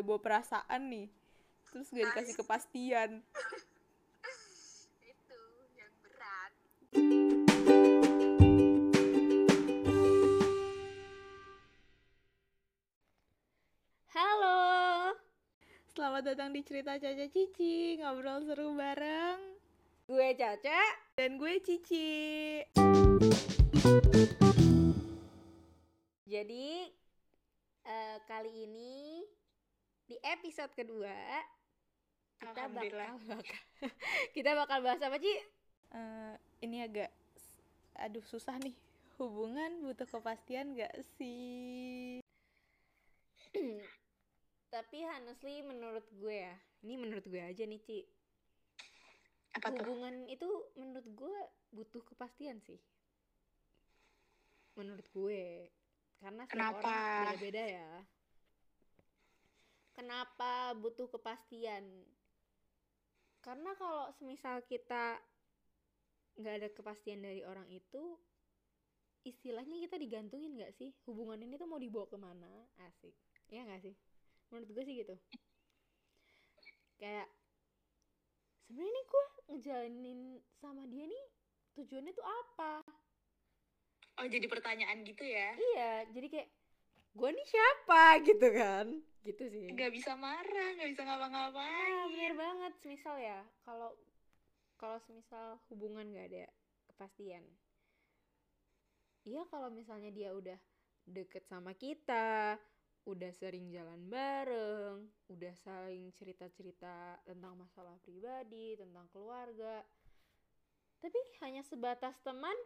udah bawa perasaan nih. Terus gak dikasih kepastian. Itu yang berat. Halo. Selamat datang di cerita Caca Cici ngobrol seru bareng. Gue Caca. dan gue Cici. Jadi eh, kali ini di episode kedua kita bakal, bakal kita bakal bahas apa Ci? Eh, ini agak aduh susah nih hubungan butuh kepastian gak sih Tapi honestly menurut gue ya, ini menurut gue aja nih Ci. apa tuh Hubungan itu menurut gue butuh kepastian sih. Menurut gue. Karena setiap Kenapa? orang beda-beda ya. Kenapa butuh kepastian? Karena kalau semisal kita nggak ada kepastian dari orang itu, istilahnya kita digantungin nggak sih? Hubungan ini tuh mau dibawa ke mana? Asik. Ya nggak sih? Menurut gue sih gitu. Kayak sebenarnya nih gue ngejalanin sama dia nih tujuannya tuh apa? oh jadi pertanyaan gitu ya Iya, jadi kayak gue nih siapa gitu kan? Gitu sih. nggak bisa marah nggak bisa Ah, ngapa-ngapain bener banget. Semisal ya, kalau kalau semisal hubungan gak ada kepastian. Iya kalau misalnya dia udah deket sama kita, udah sering jalan bareng, udah saling cerita-cerita tentang masalah pribadi, tentang keluarga. Tapi hanya sebatas teman,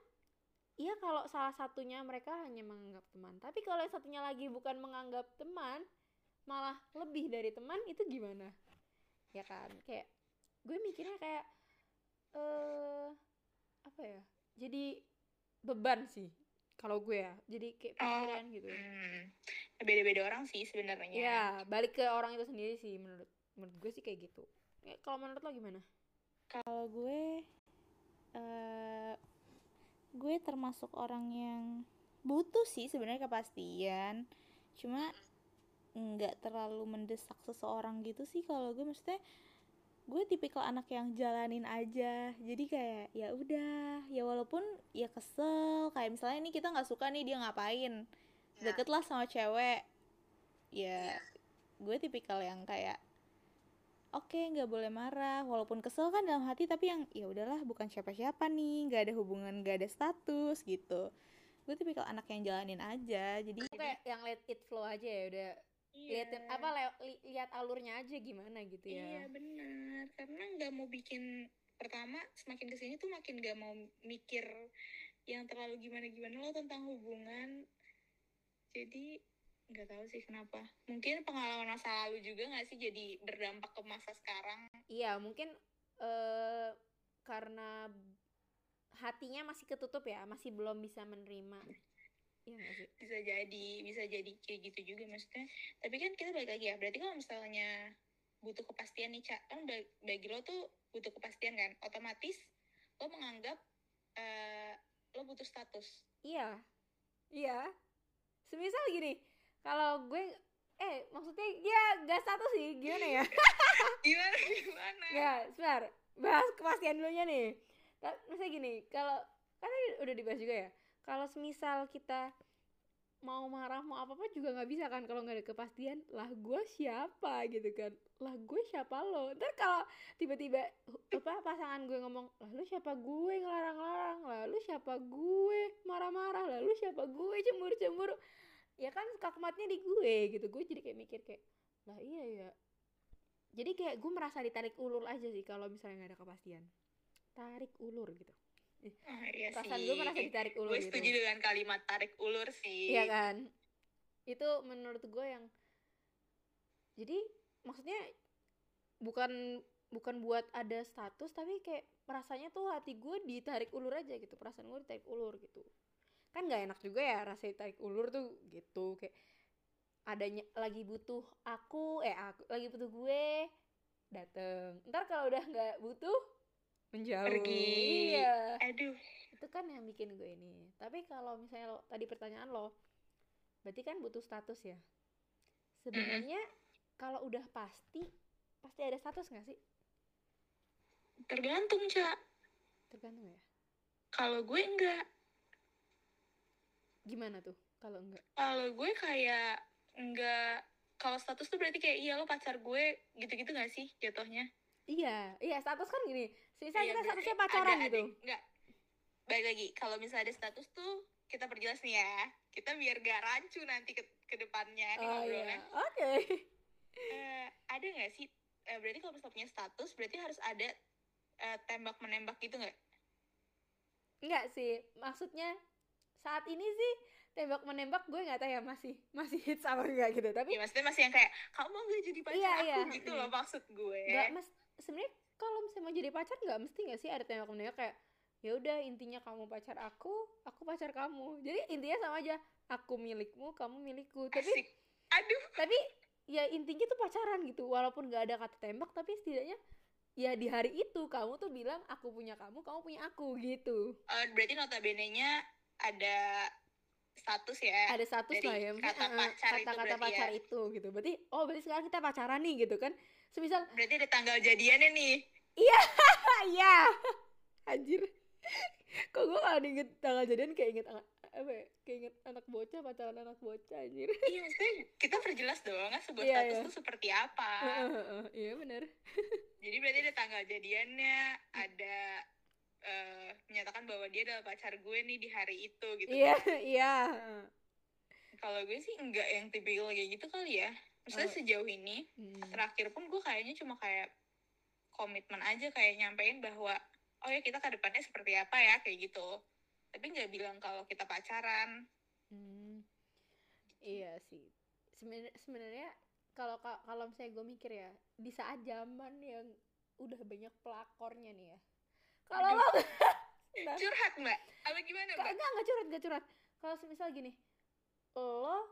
iya kalau salah satunya mereka hanya menganggap teman. Tapi kalau yang satunya lagi bukan menganggap teman, malah lebih dari teman, itu gimana? Ya kan? Kayak gue mikirnya kayak eh apa ya? Jadi beban sih kalau gue ya. Jadi kayak pikiran gitu. Hmm, beda-beda orang sih sebenarnya Ya, balik ke orang itu sendiri sih menurut menurut gue sih kayak gitu. Ya, kalau menurut lo gimana? kalau gue eh gue termasuk orang yang butuh sih sebenarnya kepastian. Cuma nggak terlalu mendesak seseorang gitu sih kalau gue. Maksudnya gue tipikal anak yang jalanin aja. Jadi kayak ya udah. Ya walaupun ya kesel. Kayak misalnya nih kita nggak suka nih dia ngapain. Ya. deket lah sama cewek. Ya gue tipikal yang kayak oke nggak boleh marah walaupun kesel kan dalam hati tapi yang ya udahlah bukan siapa-siapa nih nggak ada hubungan nggak ada status gitu gue tipikal anak yang jalanin aja jadi kayak yang let it flow aja ya udah Iya. liatin apa li- lihat alurnya aja gimana gitu ya. iya benar karena nggak mau bikin pertama semakin ke sini tuh makin nggak mau mikir yang terlalu gimana gimana lo tentang hubungan jadi nggak tahu sih kenapa mungkin pengalaman masa lalu juga nggak sih jadi berdampak ke masa sekarang Iya, mungkin eh karena hatinya masih ketutup ya, masih belum bisa menerima. Iya gak sih? bisa jadi bisa jadi kayak gitu juga maksudnya tapi kan kita balik lagi ya berarti kalau misalnya butuh kepastian nih cak kan ba- bagi lo tuh butuh kepastian kan otomatis lo menganggap eh, lo butuh status Iya. Iya. Semisal gini, kalau gue eh maksudnya ya gak satu sih, gimana ya? gimana gimana ya, sebentar. Bahas kepastian dulunya nih. Misalnya gini, kalau kan tadi udah dibahas juga ya. Kalau semisal kita mau marah mau apa apa juga nggak bisa kan kalau nggak ada kepastian lah gue siapa gitu kan lah gue siapa lo ntar kalau tiba-tiba apa pasangan gue ngomong lah lu siapa gue ngelarang-larang lah lu siapa gue marah-marah lah lu siapa gue cemburu-cemburu ya kan kakmatnya di gue gitu. Gue jadi kayak mikir kayak lah iya ya. Jadi kayak gue merasa ditarik ulur aja sih kalau misalnya nggak ada kepastian. Tarik ulur gitu. Ah, iya perasaan sih. gue merasa ditarik ulur gue gitu. setuju dengan kalimat tarik ulur sih. Iya kan? Itu menurut gue yang jadi maksudnya bukan bukan buat ada status tapi kayak rasanya tuh hati gue ditarik ulur aja gitu. Perasaan gue ditarik ulur gitu kan nggak enak juga ya rasa ditarik ulur tuh gitu. Kayak adanya lagi butuh aku eh aku lagi butuh gue dateng. Ntar kalau udah nggak butuh menjauh Pergi. iya. Aduh. Itu kan yang bikin gue ini. Tapi kalau misalnya lo, tadi pertanyaan lo berarti kan butuh status ya? Sebenarnya kalau udah pasti pasti ada status nggak sih? Tergantung cak. Tergantung ya? Kalau gue enggak gimana tuh kalau enggak? Kalau gue kayak enggak kalau status tuh berarti kayak iya lo pacar gue gitu-gitu gak sih jatuhnya? Iya iya status kan gini sisa Iya, kita statusnya pacaran ada- gitu. ada- enggak. Balik lagi kalau misalnya ada status tuh kita perjelas nih ya kita biar gak rancu nanti ke, ke depannya oh iya. oke. Eh, ada nggak sih eh, berarti kalau misalnya punya status berarti harus ada eh, tembak menembak gitu nggak? Enggak sih, maksudnya saat ini sih tembak menembak gue nggak tahu ya masih masih hits apa enggak gitu. Tapi ya maksudnya masih yang kayak kamu mau gak jadi pacar Iya, aku iya. gitu Iya. loh maksud gue nggak mas sebenarnya kalau misalnya mau jadi pacar nggak mesti nggak sih ada tembak menembak kayak ya udah intinya kamu pacar aku, aku pacar kamu. Jadi intinya sama aja, aku milikmu, kamu milikku. Tapi asik aduh tapi ya intinya tuh pacaran gitu. Walaupun nggak ada kata tembak tapi setidaknya ya di hari itu kamu tuh bilang aku punya kamu, kamu punya aku gitu. Eh, berarti notabene nya ada status ya. Ada status lah ya kata eh, pacar itu kata-kata berarti pacar ya. itu gitu. Berarti oh berarti sekarang kita pacaran nih gitu kan. Semisal berarti ada tanggal jadiannya nih. Ah iya. Anjir. Kok gue kalau inget tanggal jadian kayak inget anak apa ya kayak inget anak bocah pacaran anak bocah anjir. Iya maksudnya kita perjelas dong kan sebuah Iya, status iya. tuh seperti apa. Iya bener. Jadi berarti ada tanggal jadiannya ada eh, menyatakan bahwa dia adalah pacar gue nih di hari itu gitu. Iya iya. Kalau gue sih enggak yang tipikal kayak gitu kali ya. Maksudnya Oh. sejauh ini Hmm. terakhir pun gue kayaknya cuma kayak komitmen aja kayak nyampein bahwa oh ya kita ke depannya seperti apa ya kayak gitu. Tapi nggak bilang kalau kita pacaran. Hmm. iya sih. Sebenarnya sebenarnya kalau ka- kalau misalnya gue mikir ya di saat zaman yang udah banyak pelakornya nih ya kalau lo Nah, curhat mbak apa gimana mbak enggak, enggak curhat, enggak curhat. Kalau semisal gini, lo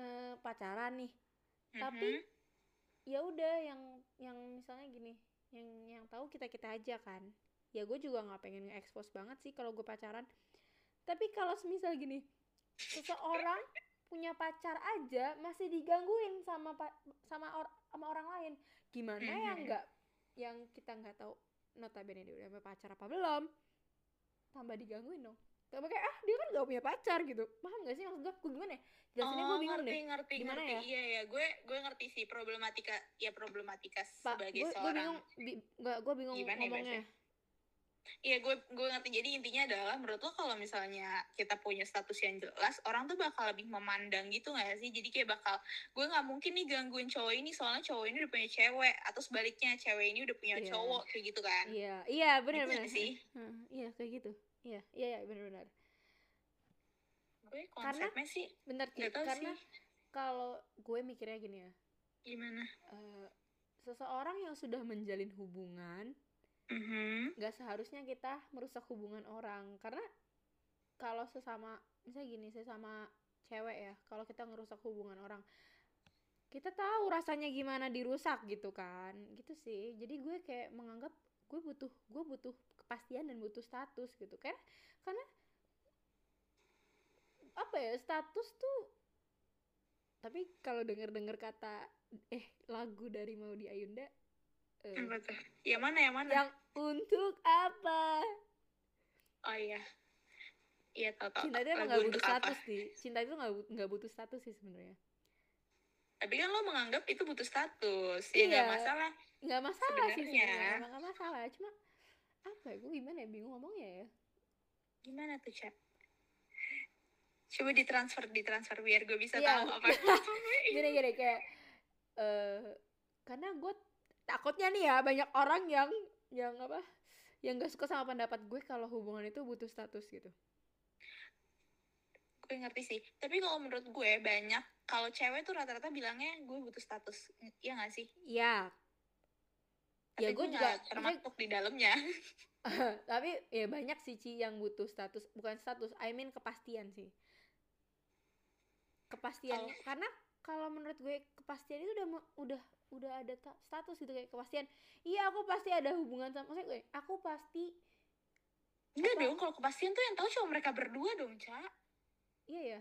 eh, pacaran nih, tapi Mhm. ya udah yang yang misalnya gini, yang yang tahu kita kita aja kan. Ya gue juga nggak pengen nge-expose banget sih kalau gue pacaran. Tapi kalau semisal gini, seseorang punya pacar aja masih digangguin sama pa- sama or- sama orang lain. Gimana yang Mhm. nggak yang kita nggak tahu notabene dia udah punya pacar apa belum? Tambah digangguin dong. Tambah kayak ah dia kan gak punya pacar gitu. Paham gak sih maksud gue? Gue gimana ya? Jelasinnya gue Oh, bingung ngerti, deh. ngerti, Gimana ngerti. ya? Iya, ya. Gue gue ngerti sih problematika ya problematika Pak, sebagai gue gue seorang. bingung bi, gak, gue bingung Gimana ya ngomongnya. Iya, gue gue ngerti. Jadi intinya adalah menurut lo kalau misalnya kita punya status yang jelas, orang tuh bakal lebih memandang gitu nggak sih? Jadi kayak bakal gue nggak mungkin nih gangguin cowok ini soalnya cowok ini udah punya cewek atau sebaliknya cewek ini udah punya Iya. cowok kayak gitu kan? Iya, iya benar Gitu benar. nggak sih? Heeh, iya kayak gitu. Iya, iya iya benar benar. Gue konsepnya sih nggak tahu Karena sih kalau gue mikirnya gini ya, gimana. eh, seseorang yang sudah menjalin hubungan Mhm. nggak seharusnya kita merusak hubungan orang. Karena kalau sesama misalnya gini sesama cewek ya kalau kita ngerusak hubungan orang kita tahu rasanya gimana dirusak gitu kan. Gitu sih. Jadi gue kayak menganggap gue butuh gue butuh kepastian dan butuh status gitu. Kan karena apa ya status tuh tapi kalau denger dengar kata eh lagu dari Maudi Ayunda eh, Apa tuh? Yang mana yang mana? yang untuk apa Oh iya. Iya tau tau. cinta itu emang nggak butuh apa? status sih cinta itu nggak bu- nggak butuh status sih sebenarnya Tapi kan lo menganggap itu butuh status. Ya Iya. masalah. nggak masalah sih Sebenarnya. sebenarnya emang nggak masalah cuma apa ya gue gimana ya bingung ngomongnya ya Gimana tuh, Cak? Coba ditransfer, ditransfer biar gue bisa Iya. tahu apa. gini gini kayak eh karena gue takutnya nih ya banyak orang yang yang apa yang gak suka sama pendapat gue kalau hubungan itu butuh status gitu gue ngerti sih. Tapi kalau menurut gue banyak kalau cewek tuh rata-rata bilangnya gue butuh status. Iya gak sih? ya Tapi ya gue juga termasuk di dalamnya. tapi ya banyak sih Ci yang butuh status bukan status I mean kepastian sih kepastian Kalau- karena kalau menurut gue kepastian itu udah udah udah ada ta- status gitu kayak kepastian iya aku pasti ada hubungan sama maksudnya gue aku pasti Enggak Apa? dong, kalau kepastian tuh yang tahu cuma mereka berdua dong, Cak. iya ya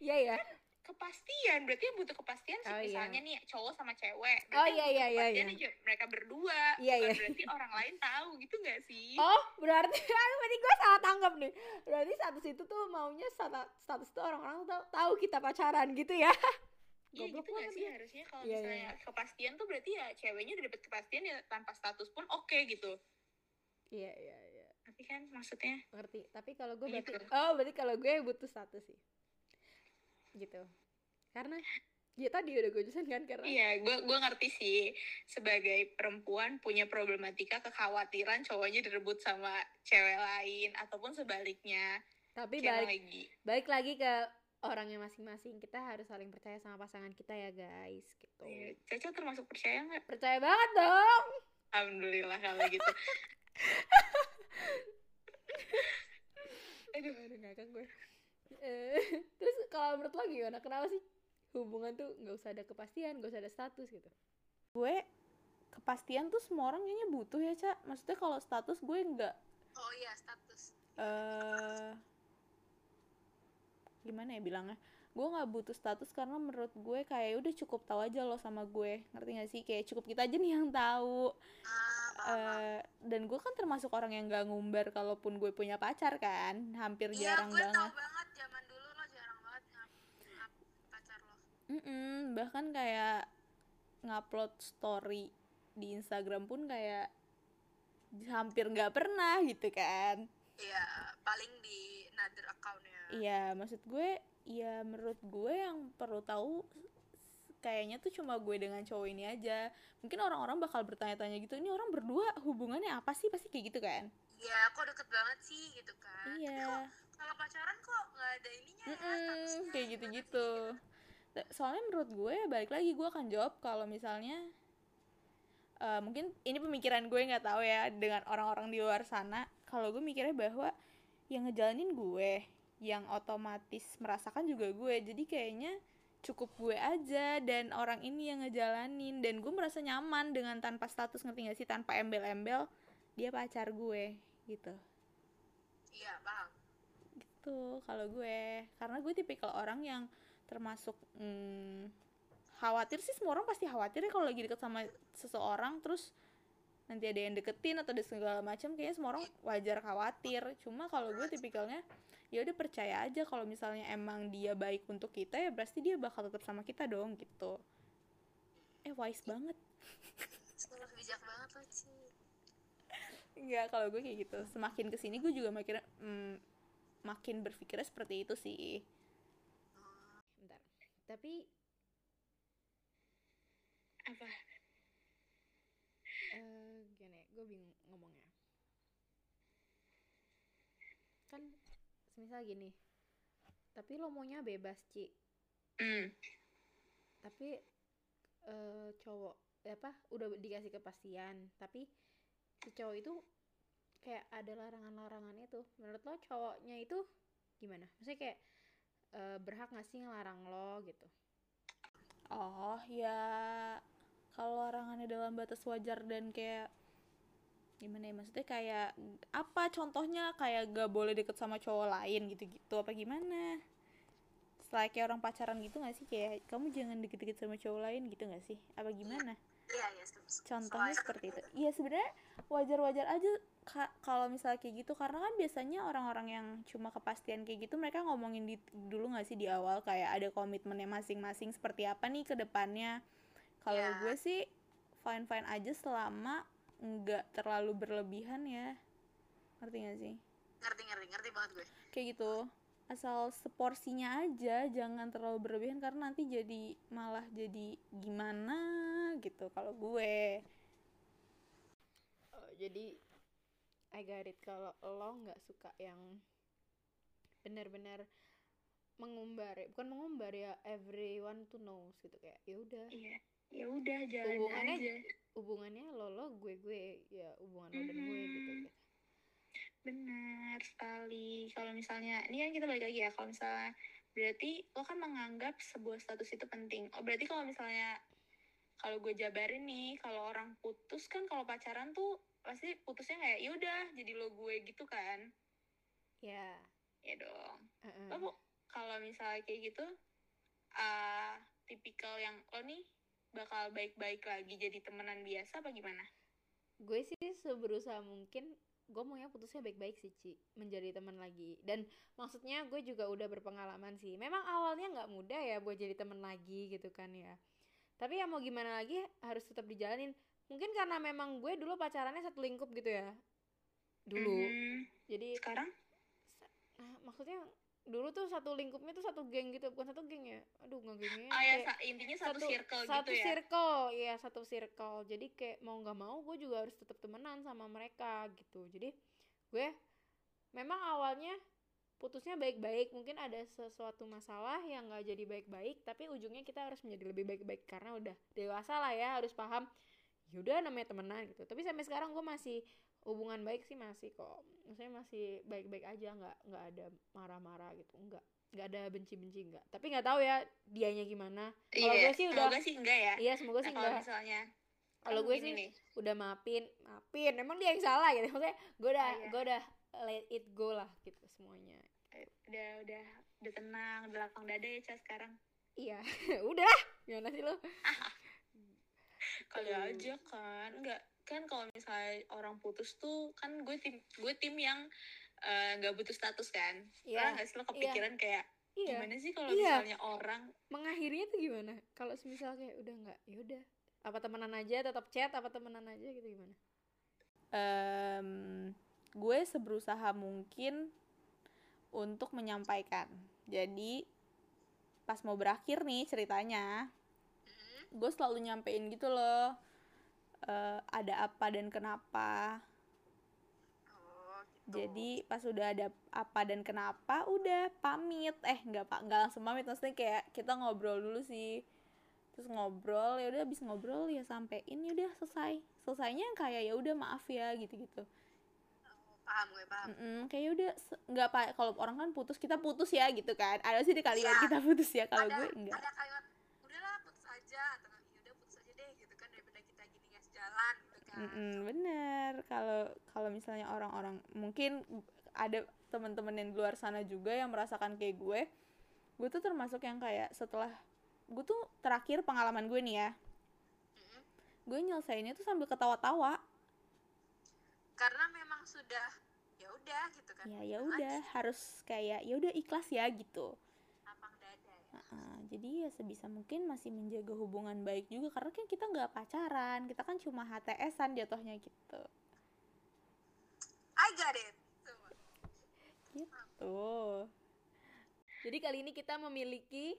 iya ya kepastian berarti yang butuh kepastian sih Oh, iya. misalnya nih cowok sama cewek Oh, iya, iya, iya, iya. aja mereka berdua Iya, iya. berarti orang lain tahu gitu nggak sih Oh, berarti berarti gue salah tangkap nih. Berarti status itu tuh maunya stata- status itu orang-orang tahu, tahu kita pacaran gitu ya. Iya gitu banget sih ya. harusnya kalau Iya, misalnya iya. kepastian tuh berarti ya ceweknya udah dapet kepastian ya tanpa status pun oke gitu Iya, iya, iya. tapi kan maksudnya Ngerti. Tapi kalau gue berarti Gitu. oh, berarti kalau gue butuh status sih. Gitu. Karena ya tadi udah gue jelasin kan karena iya gue gue ngerti sih sebagai perempuan punya problematika kekhawatiran cowoknya direbut sama cewek lain ataupun sebaliknya tapi balik lagi balik lagi ke orangnya masing-masing. Kita harus saling percaya sama pasangan kita ya, guys. Gitu. Iya, Caca termasuk percaya nggak Percaya banget dong. alhamdulillah kalau gitu Aduh, aduh ngakak gue. Eh, terus kalau menurut lo gimana? Kenapa sih hubungan tuh nggak usah ada kepastian, nggak usah ada status gitu? gue kepastian tuh semua orang kayaknya butuh ya cak maksudnya kalau status gue nggak oh iya status eh gimana ya bilangnya gue nggak butuh status karena menurut gue kayak udah cukup tahu aja lo sama gue. Ngerti gak sih? Kayak cukup kita aja nih yang tahu. Ah, Eh, dan gue kan termasuk orang yang nggak ngumbar kalaupun gue punya pacar kan. Hampir Iya, jarang banget. banget zaman dulu lo jarang banget pacar lo. Mm-mm, bahkan kayak ngupload story di Instagram pun kayak hampir nggak pernah gitu kan. Iya paling di another accountnya Iya, maksud gue, ya menurut gue yang perlu tahu kayaknya tuh cuma gue dengan cowok ini aja. Mungkin orang-orang bakal bertanya-tanya gitu, ini orang berdua hubungannya apa sih? Pasti kayak gitu kan? iya kok deket banget sih gitu kan Iya, kalau pacaran kok nggak ada ininya Mm-mm, kayak gitu-gitu. T- Soalnya menurut gue, balik lagi gue akan jawab kalau misalnya eh, mungkin ini pemikiran gue nggak tahu ya dengan orang-orang di luar sana. Kalau gue mikirnya bahwa yang ngejalanin gue, yang otomatis merasakan juga gue. Jadi kayaknya cukup gue aja dan orang ini yang ngejalanin. Dan gue merasa nyaman dengan tanpa status ngerti gak sih? Tanpa embel-embel dia pacar gue gitu. Iya paham. Gitu kalau gue. Karena gue tipikal orang yang termasuk hmm, khawatir sih semua orang pasti khawatir ya kalau lagi deket sama seseorang. Terus nanti ada yang deketin atau ada segala macam kayaknya semua orang wajar khawatir cuma kalau gue tipikalnya ya udah percaya aja kalau misalnya emang dia baik untuk kita ya pasti dia bakal tetap sama kita dong gitu eh wise banget Selalu bijak banget lo sih Enggak, kalau gue kayak gitu. Semakin ke sini gue juga makin mm, makin berpikirnya seperti itu sih. Bentar. Tapi apa eh gini, gue bingung ngomongnya. Kan semisal gini. Tapi lo maunya bebas, Ci. hmm Tapi eh cowok apa udah dikasih kepastian, tapi si cowok itu kayak ada larangan-larangan itu. Menurut lo cowoknya itu gimana? Maksudnya kayak eh, berhak nggak sih ngelarang lo gitu? Oh, ya kalau larangannya dalam batas wajar dan kayak gimana ya maksudnya kayak apa contohnya kayak gak boleh deket sama cowok lain gitu-gitu apa gimana? Setelah kayak orang pacaran gitu gak sih kayak kamu jangan deket-deket sama cowok lain gitu gak sih? Apa gimana? iya iya contohnya seperti itu iya sebenarnya wajar-wajar aja Ka- kalau misalnya kayak gitu karena kan biasanya orang-orang yang cuma kepastian kayak gitu mereka ngomongin di, dulu nggak sih di awal kayak ada komitmennya masing-masing seperti apa nih ke depannya kalau Iya. gue sih fine fine aja selama nggak terlalu berlebihan ya. Ngerti gak sih? Ngerti ngerti ngerti banget gue. Kayak gitu. Asal seporsinya aja jangan terlalu berlebihan karena nanti jadi malah jadi gimana gitu kalau gue. Oh, jadi I got it kalau lo nggak suka yang benar-benar mengumbar ya bukan mengumbar ya everyone to knows gitu kayak ya udah. Iya ya udah jalan Hubungannya- aja. hubungannya lo lo gue gue ya hubungan lo dan gue gitu gitu benar sekali. Kalau misalnya ini kan kita balik lagi ya kalau misalnya berarti lo kan menganggap sebuah status itu penting. Oh berarti kalau misalnya kalau gue jabarin nih kalau orang putus kan kalau pacaran tuh pasti putusnya kayak yaudah jadi lo gue gitu kan? Ya. Ya dong. Heeh. lo bu- kalau misalnya kayak gitu uh, tipikal yang lo nih bakal baik-baik lagi jadi temenan biasa apa gimana? gue sih seberusaha mungkin gue maunya putusnya baik-baik sih Ci menjadi teman lagi dan maksudnya gue juga udah berpengalaman sih memang awalnya nggak mudah ya buat jadi teman lagi gitu kan ya tapi ya mau gimana lagi harus tetap dijalanin mungkin karena memang gue dulu pacarannya satu lingkup gitu ya dulu Mhm. jadi Sekarang? nah, maksudnya dulu tuh satu lingkupnya tuh satu geng gitu bukan satu geng ya? Aduh nggak gengnya Oh ya, kayak intinya satu, circle satu gitu ya? circle iya satu circle. Jadi kayak mau nggak mau gue juga harus tetap temenan sama mereka gitu. Jadi gue memang awalnya putusnya baik-baik. Mungkin ada sesuatu masalah yang nggak jadi baik-baik tapi ujungnya kita harus menjadi lebih baik-baik karena udah dewasa lah ya harus paham yaudah namanya temenan gitu. Tapi sampai sekarang gue masih hubungan baik sih masih kok. Maksudnya masih baik-baik aja nggak nggak ada marah-marah gitu. Nggak nggak ada benci-benci nggak. Tapi nggak tahu ya dianya gimana. Kalau gue sih udah semoga sih enggak ya. iya semoga sih Nah, enggak misalnya kalau kan gue sih nih, udah maafin maafin. Emang dia yang salah gitu. Maksudnya gue udah Oh, iya. gue udah let it go lah gitu semuanya. Eh, udah udah udah tenang, udah lapang dada ya Ca sekarang. iya udah gimana sih lo? Kali Gitu. aja kan, enggak kan kalau misalnya orang putus tuh kan gue tim gue tim yang eh, nggak butuh status kan. Iya. Pernah nggak sih lo kepikiran kayak iya gimana sih kalau Iya. misalnya orang mengakhirinya tuh gimana kalau semisal kayak udah nggak ya udah apa temenan aja tetap chat apa temenan aja gitu gimana Em, gue seberusaha mungkin untuk menyampaikan. Jadi pas mau berakhir nih ceritanya, gue selalu nyampein gitu loh. Eh, ada apa dan kenapa. oh, Jadi pas udah ada apa dan kenapa, udah pamit. Eh nggak pak, nggak langsung pamit. Maksudnya kayak kita ngobrol dulu sih. Terus ngobrol, ya udah habis ngobrol ya sampein ya udah selesai. Selesainya kayak ya udah maaf ya gitu-gitu. paham gue paham. Mm-mm, kayak ya udah nggak pak kalau orang kan putus kita putus ya gitu kan ada sih di kalimat Iya. kita putus ya kalau gue enggak ada kalimat udahlah putus aja atau ya udah putus aja deh gitu kan daripada kita gini nggak sejalan gitu kan. Mm-mm, bener. Kalau kalau misalnya orang-orang mungkin ada teman-teman yang di luar sana juga yang merasakan kayak gue gue tuh termasuk yang kayak setelah gue tuh terakhir pengalaman gue nih ya. Gue nyelesainnya tuh sambil ketawa-tawa. Karena memang sudah ya udah gitu kan. ya ya udah harus kayak ya udah ikhlas ya gitu lapang dada ya. Heeh, jadi ya sebisa mungkin masih menjaga hubungan baik juga karena kan kita nggak pacaran kita kan cuma HTSan jatuhnya gitu. I got it. Tuh jadi kali ini kita memiliki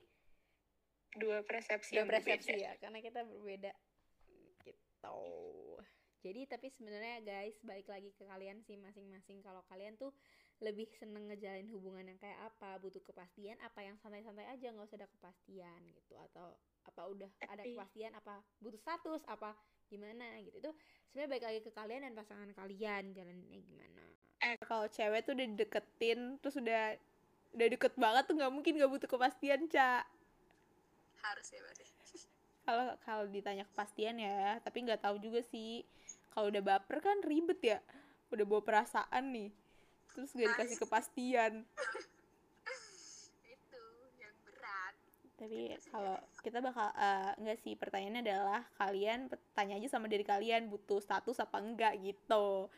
Dua persepsi dua persepsi berbeda. ya karena kita berbeda. Gitu. Jadi tapi sebenarnya guys balik lagi ke kalian sih masing-masing. Kalau kalian tuh lebih seneng ngejalin hubungan yang kayak apa butuh kepastian apa yang santai-santai aja nggak usah ada kepastian gitu. Atau apa udah ada Tapi- kepastian apa butuh status apa gimana gitu. Itu sebenarnya balik lagi ke kalian dan pasangan kalian jalaninnya gimana. Kalau cewek tuh udah deketin terus udah udah deket banget tuh nggak mungkin nggak butuh kepastian cak Harus ya berarti. kalau kalau ditanya kepastian ya tapi nggak tahu juga sih. Kalau udah baper kan ribet ya. Udah bawa perasaan nih terus gak dikasih kepastian Itu yang berat. tapi kalau kita bakal eh, enggak sih pertanyaannya adalah kalian tanya aja sama diri kalian butuh status apa enggak gitu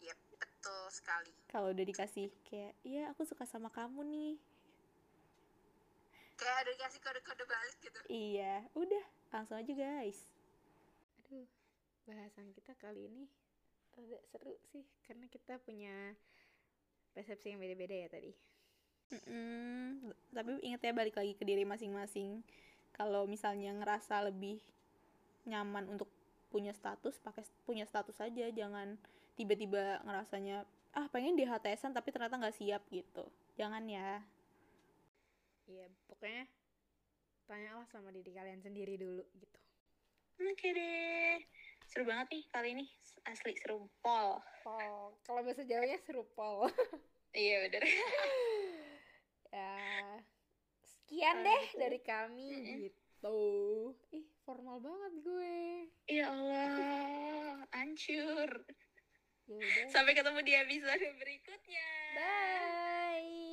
Yep, betul sekali. kalau udah dikasih kayak iya aku suka sama kamu nih Kayak ada dikasih kode-kode balik gitu. iya udah langsung aja guys aduh bahasan kita kali ini rada seru sih karena kita punya persepsi yang beda-beda ya tadi Mm-mm. tapi inget ya balik lagi ke diri masing-masing kalau misalnya ngerasa lebih nyaman untuk punya status pakai punya status aja jangan tiba-tiba ngerasanya ah pengen di HTSan tapi ternyata nggak siap gitu jangan ya Iya, pokoknya tanyalah sama diri kalian sendiri dulu gitu. Oke deh. Seru banget nih kali ini. Asli seru pol. Pol, kalau bahasa Jawanya seru pol. Iya bener. ya, sekian Kalau deh gitu. dari kami Mm-mm. gitu. Ih, formal banget gue. Ya Allah, hancur. Ya. Sampai ketemu di episode berikutnya. Bye.